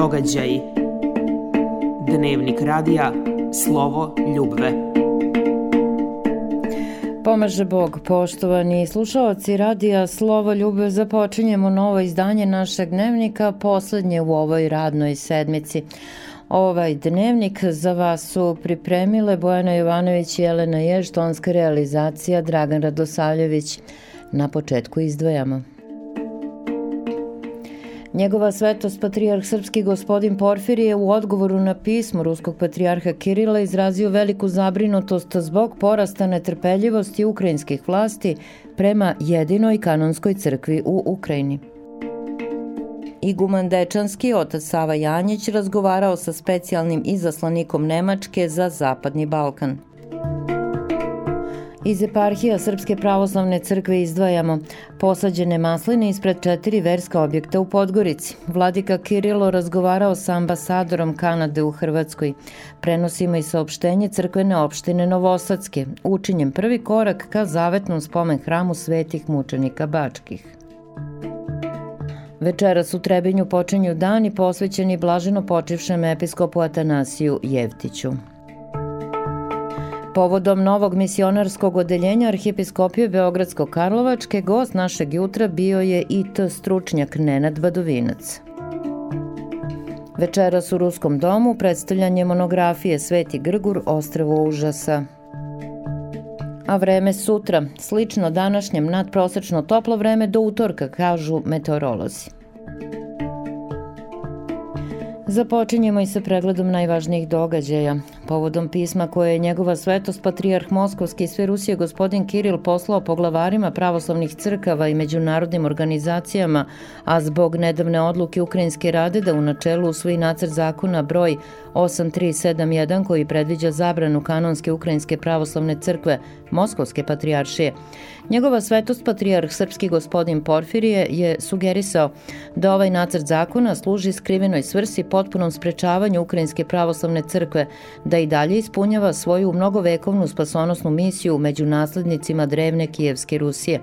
Događaji Dnevnik radija Slovo ljubve Pomaže Bog, poštovani slušalci radija Slovo ljubve, započinjemo novo izdanje našeg dnevnika, poslednje u ovoj radnoj sedmici. Ovaj dnevnik za vas su pripremile Bojana Jovanović i Jelena Jež, tonska realizacija Dragan Radosavljević. Na početku izdvajamo. Njegova svetost patrijarh srpski gospodin Porfirije u odgovoru na pismo ruskog patrijarha Kirila izrazio veliku zabrinutost zbog porasta netrpeljivosti ukrajinskih vlasti prema jedinoj kanonskoj crkvi u Ukrajini. Iguman Dečanski, otac Sava Janjić, razgovarao sa specijalnim izaslanikom Nemačke za Zapadni Balkan – Iz eparhija Srpske pravoslavne crkve izdvajamo posađene masline ispred četiri verska objekta u Podgorici. Vladika Kirilo razgovarao sa ambasadorom Kanade u Hrvatskoj. Prenosimo i saopštenje crkvene opštine Novosadske, učinjem prvi korak ka zavetnom spomen hramu svetih mučenika Bačkih. Večeras u Trebinju počinju dani posvećeni blaženo počivšem episkopu Atanasiju Jevtiću. Povodom novog misionarskog odeljenja Arhipiskopije Beogradsko-Karlovačke gost našeg jutra bio je i t stručnjak Nenad Badovinac. Večeras u Ruskom domu predstavljanje monografije Sveti Grgur Ostravo užasa. A vreme sutra, slično današnjem nadprosečno toplo vreme do utorka, kažu meteorolozi. Započinjemo i sa pregledom najvažnijih događaja. Povodom pisma koje je njegova svetost patrijarh Moskovski i sve Rusije gospodin Kiril poslao poglavarima pravoslavnih crkava i međunarodnim organizacijama, a zbog nedavne odluke Ukrajinske rade da u načelu usvoji nacrt zakona broj 8371 koji predviđa zabranu kanonske Ukrajinske pravoslavne crkve Moskovske patrijaršije, Njegova svetost patrijarh srpski gospodin Porfirije je sugerisao da ovaj nacrt zakona služi skrivenoj svrsi potpunom sprečavanju Ukrajinske pravoslavne crkve da i dalje ispunjava svoju mnogovekovnu spasonosnu misiju među naslednicima drevne Kijevske Rusije.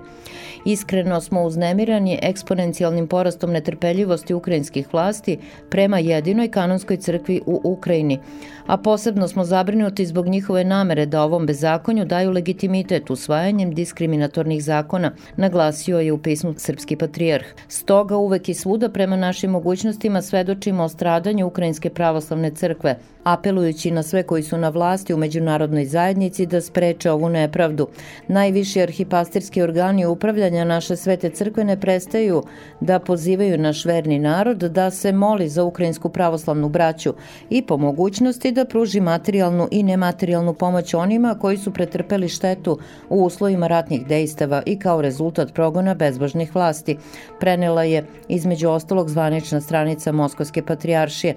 Iskreno smo uznemirani eksponencijalnim porastom netrpeljivosti ukrajinskih vlasti prema jedinoj kanonskoj crkvi u Ukrajini, a posebno smo zabrinuti zbog njihove namere da ovom bezakonju daju legitimitet usvajanjem diskriminatornih zakona, naglasio je u pismu Srpski patrijarh. Stoga uvek i svuda prema našim mogućnostima svedočimo o stradanju Ukrajinske pravoslavne crkve, apelujući na sve koji su na vlasti u međunarodnoj zajednici da spreče ovu nepravdu. Najviši arhipastirski organi upravljanja naše svete crkve ne prestaju da pozivaju naš verni narod da se moli za ukrajinsku pravoslavnu braću i po mogućnosti da pruži materijalnu i nematerijalnu pomoć onima koji su pretrpeli štetu u uslovima ratnih dejstava i kao rezultat progona bezbožnih vlasti, prenela je između ostalog zvanična stranica Moskovske patrijaršije.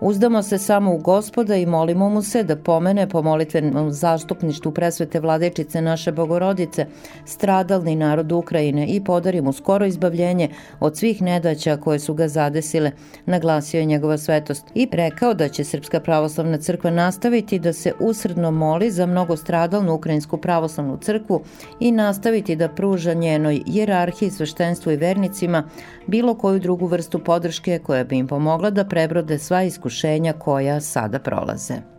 Uzdamo se samo u gospoda i molimo mu se da pomene po molitvenom zastupništu presvete vladečice naše bogorodice stradalni narod Ukrajine i podari mu skoro izbavljenje od svih nedaća koje su ga zadesile, naglasio je njegova svetost i rekao da će Srpska pravoslavna crkva nastaviti da se usredno moli za mnogo stradalnu Ukrajinsku pravoslavnu crkvu i nastaviti da pruža njenoj jerarhiji, sveštenstvu i vernicima bilo koju drugu vrstu podrške koja bi im pomogla da prebrode sva iskušenja koja sada prolaze.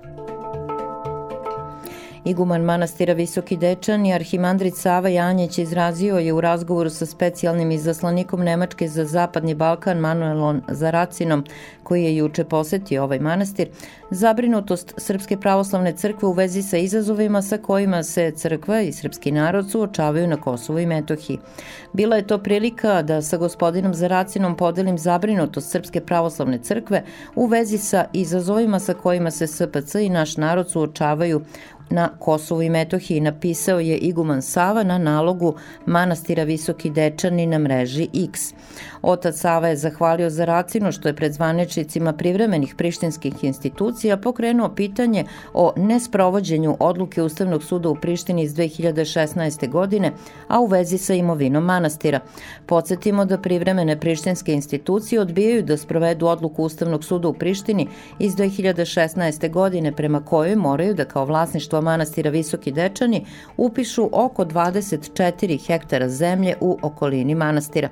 Iguman manastira Visoki Dečan i arhimandrit Sava Janjeć izrazio je u razgovoru sa specijalnim izaslanikom Nemačke za Zapadni Balkan Manuelom Zaracinom, koji je juče posetio ovaj manastir, zabrinutost Srpske pravoslavne crkve u vezi sa izazovima sa kojima se crkva i srpski narod suočavaju na Kosovu i Metohiji. Bila je to prilika da sa gospodinom Zaracinom podelim zabrinutost Srpske pravoslavne crkve u vezi sa izazovima sa kojima se SPC i naš narod suočavaju na Kosovu i Metohiji napisao je Iguman Sava na nalogu manastira Visoki Dečani na mreži X. Otac Sava je zahvalio za racinu što je pred zvaničnicima privremenih prištinskih institucija pokrenuo pitanje o nesprovođenju odluke Ustavnog suda u Prištini iz 2016. godine, a u vezi sa imovinom manastira. Podsjetimo da privremene prištinske institucije odbijaju da sprovedu odluku Ustavnog suda u Prištini iz 2016. godine prema kojoj moraju da kao vlasništvo manastira Visoki Dečani upišu oko 24 hektara zemlje u okolini manastira.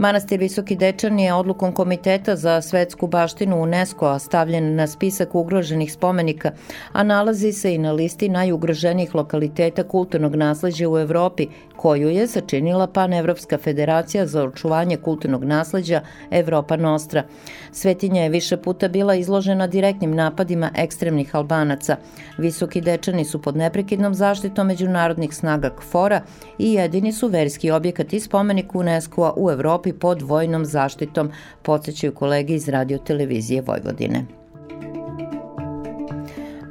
Manastir Visoki Dečan je odlukom Komiteta za svetsku baštinu UNESCO stavljen na spisak ugroženih spomenika, a nalazi se i na listi najugroženijih lokaliteta kulturnog nasleđa u Evropi, koju je sačinila Panevropska federacija za očuvanje kulturnog nasleđa Evropa Nostra. Svetinja je više puta bila izložena direktnim napadima ekstremnih albanaca. Visoki Dečani su pod neprekidnom zaštitom međunarodnih snaga KFOR-a i jedini su verski objekat i spomenik UNESCO-a u Evropi pod vojnom zaštitom, podsjećaju kolege iz radio televizije Vojvodine.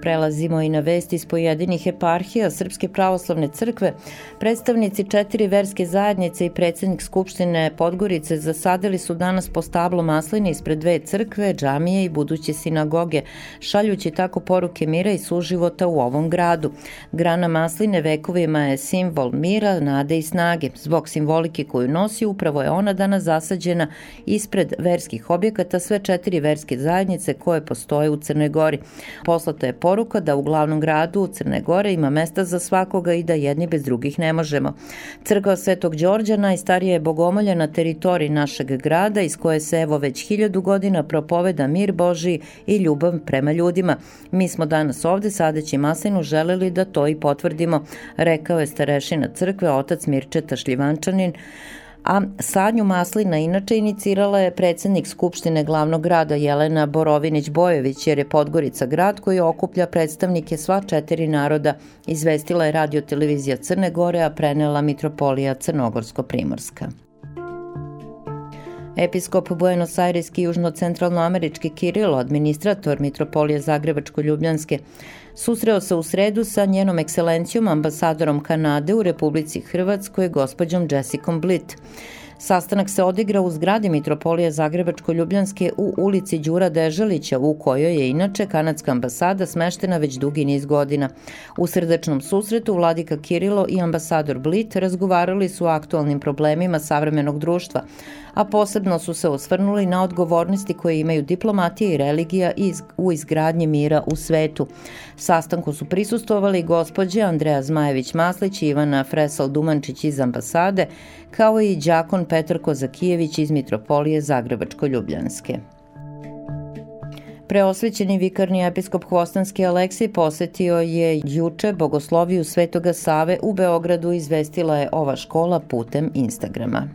Prelazimo i na vesti iz pojedinih eparhija Srpske pravoslavne crkve. Predstavnici četiri verske zajednice i predsednik Skupštine Podgorice zasadili su danas po stablo masline ispred dve crkve, džamije i buduće sinagoge, šaljući tako poruke mira i suživota u ovom gradu. Grana masline vekovima je simbol mira, nade i snage. Zbog simbolike koju nosi, upravo je ona danas zasađena ispred verskih objekata sve četiri verske zajednice koje postoje u Crnoj Gori. Poslata je poruka da u glavnom gradu Crne Gore ima mesta za svakoga i da jedni bez drugih ne možemo. Crkva Svetog Đorđa najstarija je bogomolja na teritoriji našeg grada iz koje se evo već hiljadu godina propoveda mir Boži i ljubav prema ljudima. Mi smo danas ovde sadeći masinu želeli da to i potvrdimo, rekao je starešina crkve otac Mirčeta Šljivančanin, a sadnju maslina inače inicirala je predsednik Skupštine glavnog grada Jelena Borovinić-Bojević, jer je Podgorica grad koji okuplja predstavnike sva četiri naroda, izvestila je radio televizija Crne Gore, a prenela Mitropolija Crnogorsko-Primorska. Episkop Buenos Aireski južno-centralnoamerički Kirilo, administrator Mitropolije Zagrebačko-Ljubljanske, susreo se u sredu sa njenom ekscelencijom ambasadorom Kanade u Republici Hrvatskoj, gospođom Jessicom Blitt. Sastanak se odigrao u zgradi Mitropolije Zagrebačko-Ljubljanske u ulici Đura Deželića, u kojoj je inače kanadska ambasada smeštena već dugi niz godina. U srdečnom susretu vladika Kirilo i ambasador Blit razgovarali su o aktualnim problemima savremenog društva, a posebno su se osvrnuli na odgovornosti koje imaju diplomatija i religija u izgradnji mira u svetu. Sastanku su prisustovali gospođe Andreja Zmajević-Maslić i Ivana Fresal-Dumančić iz ambasade, kao i Đakon Petar Kozakijević iz Mitropolije Zagrebačko-Ljubljanske. Preosvećeni vikarni episkop Hvostanski Aleksij posetio je juče bogosloviju Svetoga Save u Beogradu izvestila je ova škola putem Instagrama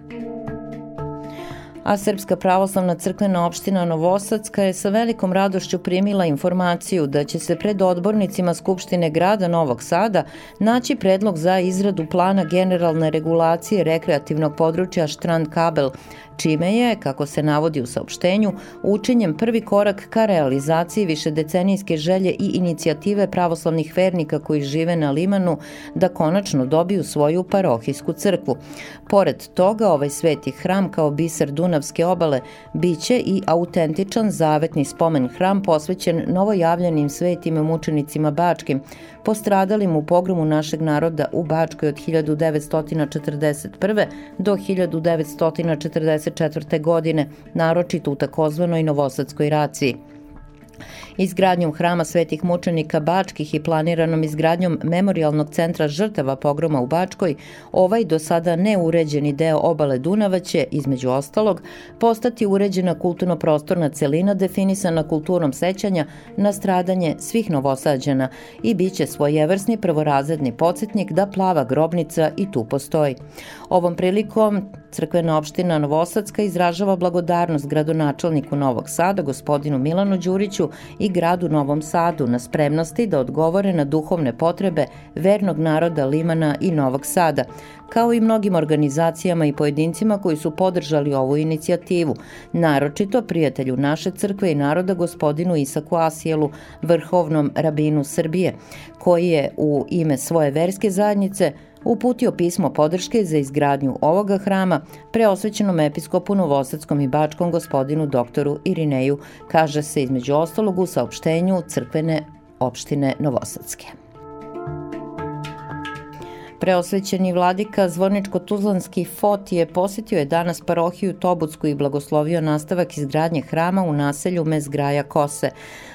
a Srpska pravoslavna crkvena opština Novosadska je sa velikom radošću primila informaciju da će se pred odbornicima Skupštine grada Novog Sada naći predlog za izradu plana generalne regulacije rekreativnog područja Štrand Kabel, čime je, kako se navodi u saopštenju, učinjen prvi korak ka realizaciji višedecenijske želje i inicijative pravoslavnih vernika koji žive na Limanu da konačno dobiju svoju parohijsku crkvu. Pored toga, ovaj sveti hram kao biser Dunavske obale biće i autentičan zavetni spomen hram posvećen novojavljenim svetim mučenicima Bačkim, postradalim u pogromu našeg naroda u Bačkoj od 1941. do 1944. godine, naročito u takozvanoj Novosadskoj raciji. Izgradnjom hrama svetih mučenika Bačkih i planiranom izgradnjom memorialnog centra žrtava pogroma u Bačkoj, ovaj do sada neuređeni deo obale Dunava će, između ostalog, postati uređena kulturno-prostorna celina definisana kulturom sećanja na stradanje svih novosađana i bit će svojevrsni prvorazredni podsjetnik da plava grobnica i tu postoji. Ovom prilikom Crkvena opština Novosadska izražava blagodarnost gradonačelniku Novog Sada, gospodinu Milanu Đuriću i gradu Novom Sadu na spremnosti da odgovore na duhovne potrebe vernog naroda Limana i Novog Sada, kao i mnogim organizacijama i pojedincima koji su podržali ovu inicijativu, naročito prijatelju naše crkve i naroda gospodinu Isaku Asijelu, vrhovnom rabinu Srbije, koji je u ime svoje verske zajednice uputio pismo podrške za izgradnju ovoga hrama preosvećenom episkopu Novosadskom i Bačkom gospodinu doktoru Irineju, kaže se između ostalog u saopštenju crkvene opštine Novosadske. Preosvećeni vladika Zvorničko-Tuzlanski Fotije posetio je danas parohiju Tobutsku i blagoslovio nastavak izgradnje hrama u naselju Mezgraja Kose.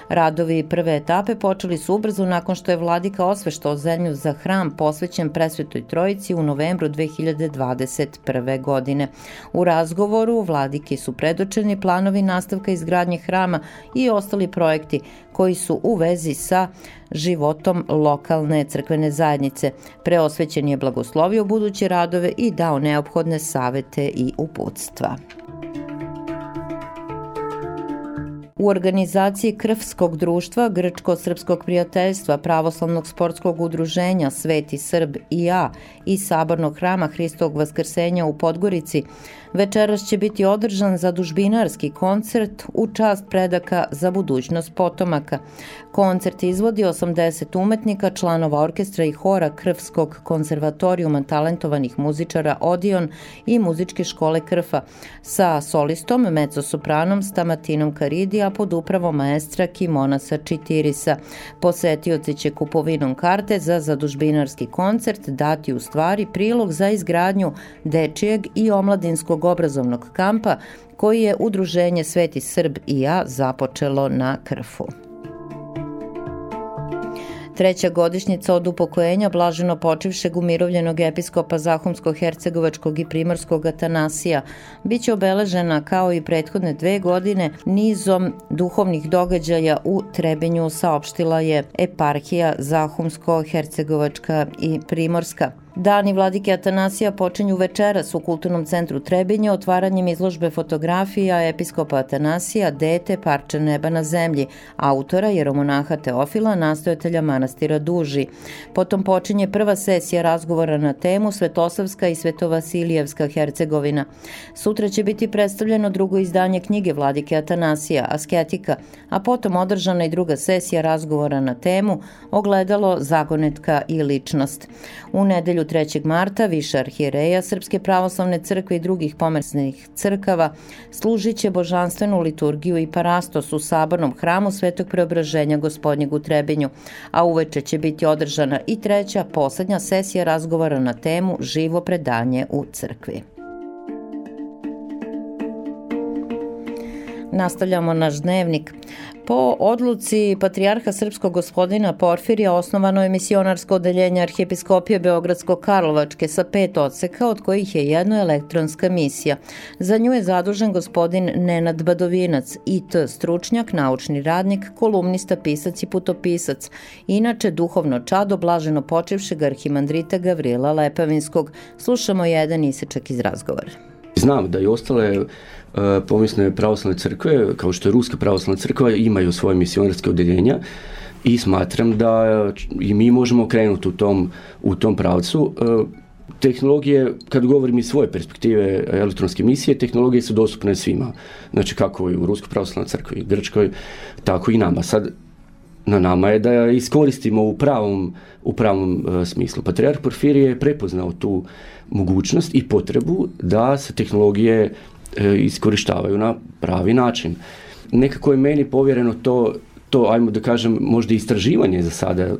Radovi prve etape počeli su ubrzo nakon što je vladika osveštao zemlju za hram posvećen presvetoj trojici u novembru 2021. godine. U razgovoru vladiki su predočeni planovi nastavka izgradnje hrama i ostali projekti koji su u vezi sa životom lokalne crkvene zajednice. Preosvećen je blagoslovio buduće radove i dao neophodne savete i uputstva. U organizaciji Krvskog društva, Grčko-srpskog prijateljstva, Pravoslavnog sportskog udruženja Sveti Srb i ja i Sabornog hrama Hristovog vaskrsenja u Podgorici Večeras će biti održan zadužbinarski koncert u čast predaka za budućnost potomaka. Koncert izvodi 80 umetnika, članova orkestra i hora Krvskog konzervatorijuma talentovanih muzičara Odion i muzičke škole Krfa sa solistom, mezzosopranom Stamatinom Karidija pod upravom maestra Kimonasa Čitirisa. Posetioci će kupovinom karte za zadužbinarski koncert dati u stvari prilog za izgradnju dečijeg i omladinskog obrazovnog kampa koji je Udruženje Sveti Srb i ja započelo na Krfu. Treća godišnjica od upokojenja blaženo počivšeg umirovljenog episkopa Zahumsko-Hercegovačkog i Primorskog Atanasija biće obeležena kao i prethodne dve godine nizom duhovnih događaja u Trebinju saopštila je eparhija Zahumsko-Hercegovačka i Primorska. Dani Vladike Atanasija počinju večeras u Kulturnom centru Trebinje otvaranjem izložbe fotografija episkopa Atanasija Dete parče neba na zemlji, autora jeromonaha Teofila, nastojatelja manastira Duži. Potom počinje prva sesija razgovora na temu Svetosavska i Svetovasilijevska Hercegovina. Sutra će biti predstavljeno drugo izdanje knjige Vladike Atanasija, Asketika, a potom održana i druga sesija razgovora na temu Ogledalo, zagonetka i ličnost. U nedelju 3. marta više arhijereja Srpske pravoslavne crkve i drugih pomersnih crkava služit će božanstvenu liturgiju i parastos u sabornom hramu Svetog preobraženja gospodnjeg u Trebinju, a uveče će biti održana i treća, poslednja sesija razgovora na temu Živo predanje u crkvi. Nastavljamo naš dnevnik. Po odluci Patrijarha Srpskog gospodina Porfirija osnovano je misionarsko odeljenje Arhijepiskopije Beogradsko-Karlovačke sa pet odseka, od kojih je jedno elektronska misija. Za nju je zadužen gospodin Nenad Badovinac, IT stručnjak, naučni radnik, kolumnista, pisac i putopisac, inače duhovno čado blaženo počevšeg arhimandrita Gavrila Lepavinskog. Slušamo jedan isečak iz razgovora. Znam da i ostale E, pomisne pravoslavne crkve, kao što je Ruska pravoslavna crkva, imaju svoje misionarske odeljenja i smatram da i mi možemo krenuti u tom, u tom pravcu. E, tehnologije, kad govorim iz svoje perspektive elektronske misije, tehnologije su dostupne svima. Znači kako i u Ruskoj pravoslavnoj crkvi Grčkoj, tako i nama. Sad, na nama je da iskoristimo u pravom, u pravom uh, smislu. Patriarh Porfirije je prepoznao tu mogućnost i potrebu da se tehnologije e, iskorištavaju na pravi način. Nekako je meni povjereno to, to ajmo da kažem, možda istraživanje za sada.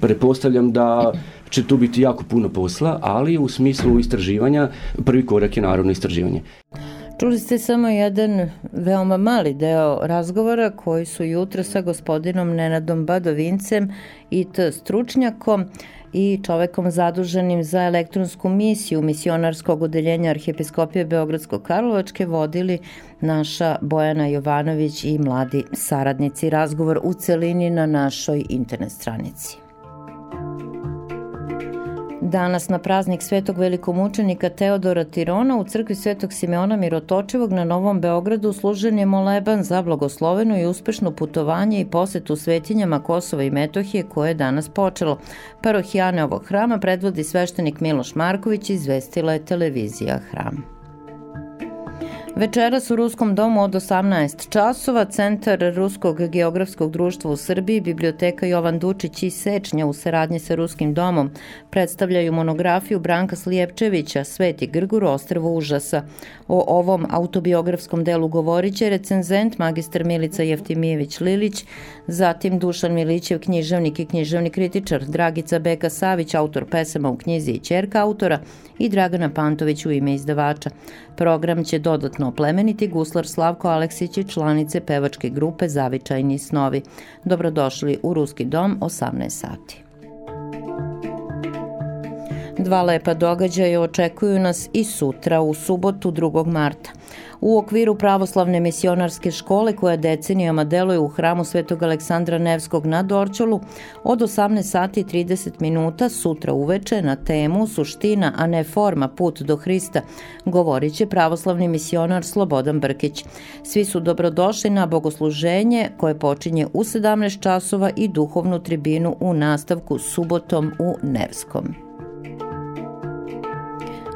Prepostavljam da će tu biti jako puno posla, ali u smislu istraživanja prvi korak je naravno istraživanje. Čuli ste samo jedan veoma mali deo razgovora koji su jutro sa gospodinom Nenadom Badovincem i t stručnjakom i čovekom zaduženim za elektronsku misiju misionarskog odeljenja Arhijepiskopije Beogradsko-Karlovačke vodili naša Bojana Jovanović i mladi saradnici. Razgovor u celini na našoj internet stranici. Danas na praznik svetog velikomučenika Teodora Tirona u crkvi svetog Simeona Mirotočevog na Novom Beogradu služen je moleban za blagosloveno i uspešno putovanje i posetu svetinjama Kosova i Metohije koje je danas počelo. Parohijane ovog hrama predvodi sveštenik Miloš Marković, izvestila je televizija Hram. Večeras u Ruskom domu od 18 časova Centar Ruskog geografskog društva u Srbiji, Biblioteka Jovan Dučić i Sečnja u saradnji sa Ruskim domom predstavljaju monografiju Branka Slijepčevića Sveti Grgur ostrvo užasa. O ovom autobiografskom delu govorit će recenzent magistar Milica Jeftimijević Lilić, zatim Dušan Milićev, književnik i književni kritičar, Dragica Beka Savić, autor pesama u knjizi i čerka autora i Dragana Pantović u ime izdavača. Program će dodatno oplemeniti guslar Slavko Aleksić i članice pevačke grupe Zavičajni snovi. Dobrodošli u Ruski dom 18 sati. Dva lepa događaja očekuju nas i sutra u subotu 2. marta u okviru pravoslavne misionarske škole koja decenijama deluje u hramu Svetog Aleksandra Nevskog na Dorčolu od 18 sati 30 minuta sutra uveče na temu Suština, a ne forma, put do Hrista, govorit će pravoslavni misionar Slobodan Brkić. Svi su dobrodošli na bogosluženje koje počinje u 17 časova i duhovnu tribinu u nastavku subotom u Nevskom.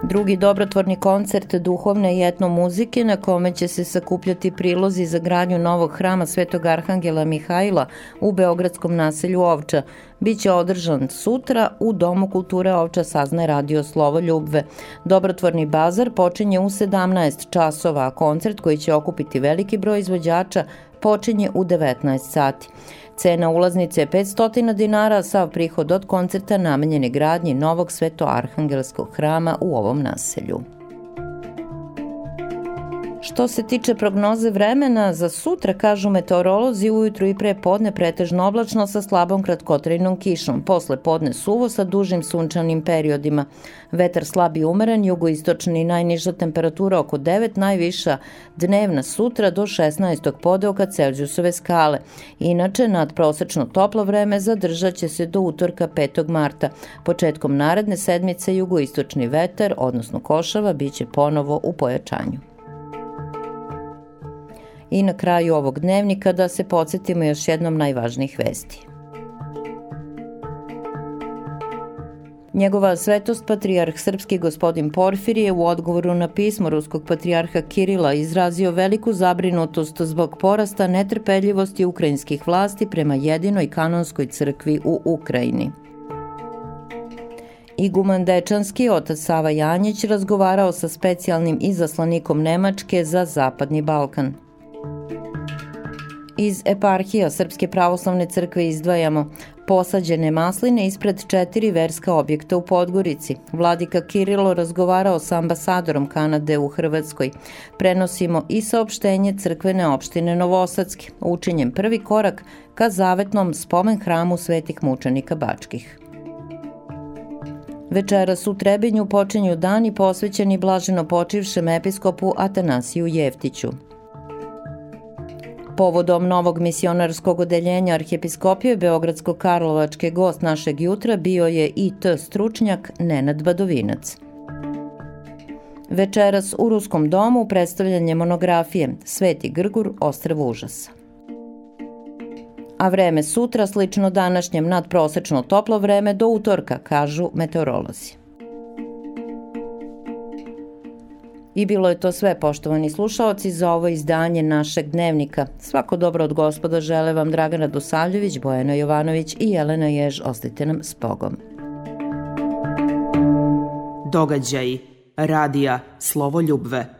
Drugi dobrotvorni koncert duhovne i etno muzike na kome će se sakupljati prilozi za gradnju novog hrama Svetog Arhangela Mihajla u Beogradskom naselju Ovča biće održan sutra u Domu kulture Ovča saznaje radio Slovo Ljubve. Dobrotvorni bazar počinje u 17 časova, a koncert koji će okupiti veliki broj izvođača počinje u 19 sati. Cena ulaznice je 500 dinara, sav prihod od koncerta namenjen je gradnji novog svetoarhangelskog hrama u ovom naselju. Što se tiče prognoze vremena, za sutra, kažu meteorolozi, ujutru i pre podne pretežno oblačno sa slabom kratkotrajnom kišom, posle podne suvo sa dužim sunčanim periodima. Vetar slab i umeren, jugoistočni najniža temperatura oko 9, najviša dnevna sutra do 16. podeoka Celzijusove skale. Inače, nadprosečno toplo vreme zadržat će se do utorka 5. marta. Početkom naredne sedmice jugoistočni vetar, odnosno košava, biće ponovo u pojačanju. I na kraju ovog dnevnika da se podsjetimo još jednom najvažnijih vesti. Njegova svetost patrijarh srpski gospodin Porfirije u odgovoru na pismo ruskog patrijarha Kirila izrazio veliku zabrinutost zbog porasta netrpeljivosti ukrajinskih vlasti prema jedinoj kanonskoj crkvi u Ukrajini. Iguman Dečanski, otac Sava Janjić, razgovarao sa specijalnim izaslanikom Nemačke za Zapadni Balkan – Iz eparhija Srpske pravoslavne crkve izdvajamo posađene masline ispred četiri verska objekta u Podgorici. Vladika Kirilo razgovarao sa ambasadorom Kanade u Hrvatskoj. Prenosimo i saopštenje crkvene opštine Novosadske, učinjem prvi korak ka zavetnom spomen hramu svetih mučenika Bačkih. Večeras u Trebinju počinju dani posvećeni blaženo počivšem episkopu Atanasiju Jeftiću. Povodom novog misionarskog odeljenja Arhijepiskopije Beogradsko-Karlovačke gost našeg jutra bio je i t stručnjak Nenad Badovinac. Večeras u Ruskom domu predstavljanje monografije Sveti Grgur, Ostravo užasa. A vreme sutra slično današnjem nadprosečno toplo vreme do utorka, kažu meteorolozi. I bilo je to sve, poštovani slušaoci, za ovo izdanje našeg dnevnika. Svako dobro od gospoda žele vam Dragana Dosavljević, Bojana Jovanović i Jelena Jež. Ostite nam s Bogom. Događaji. Radija. Slovo ljubve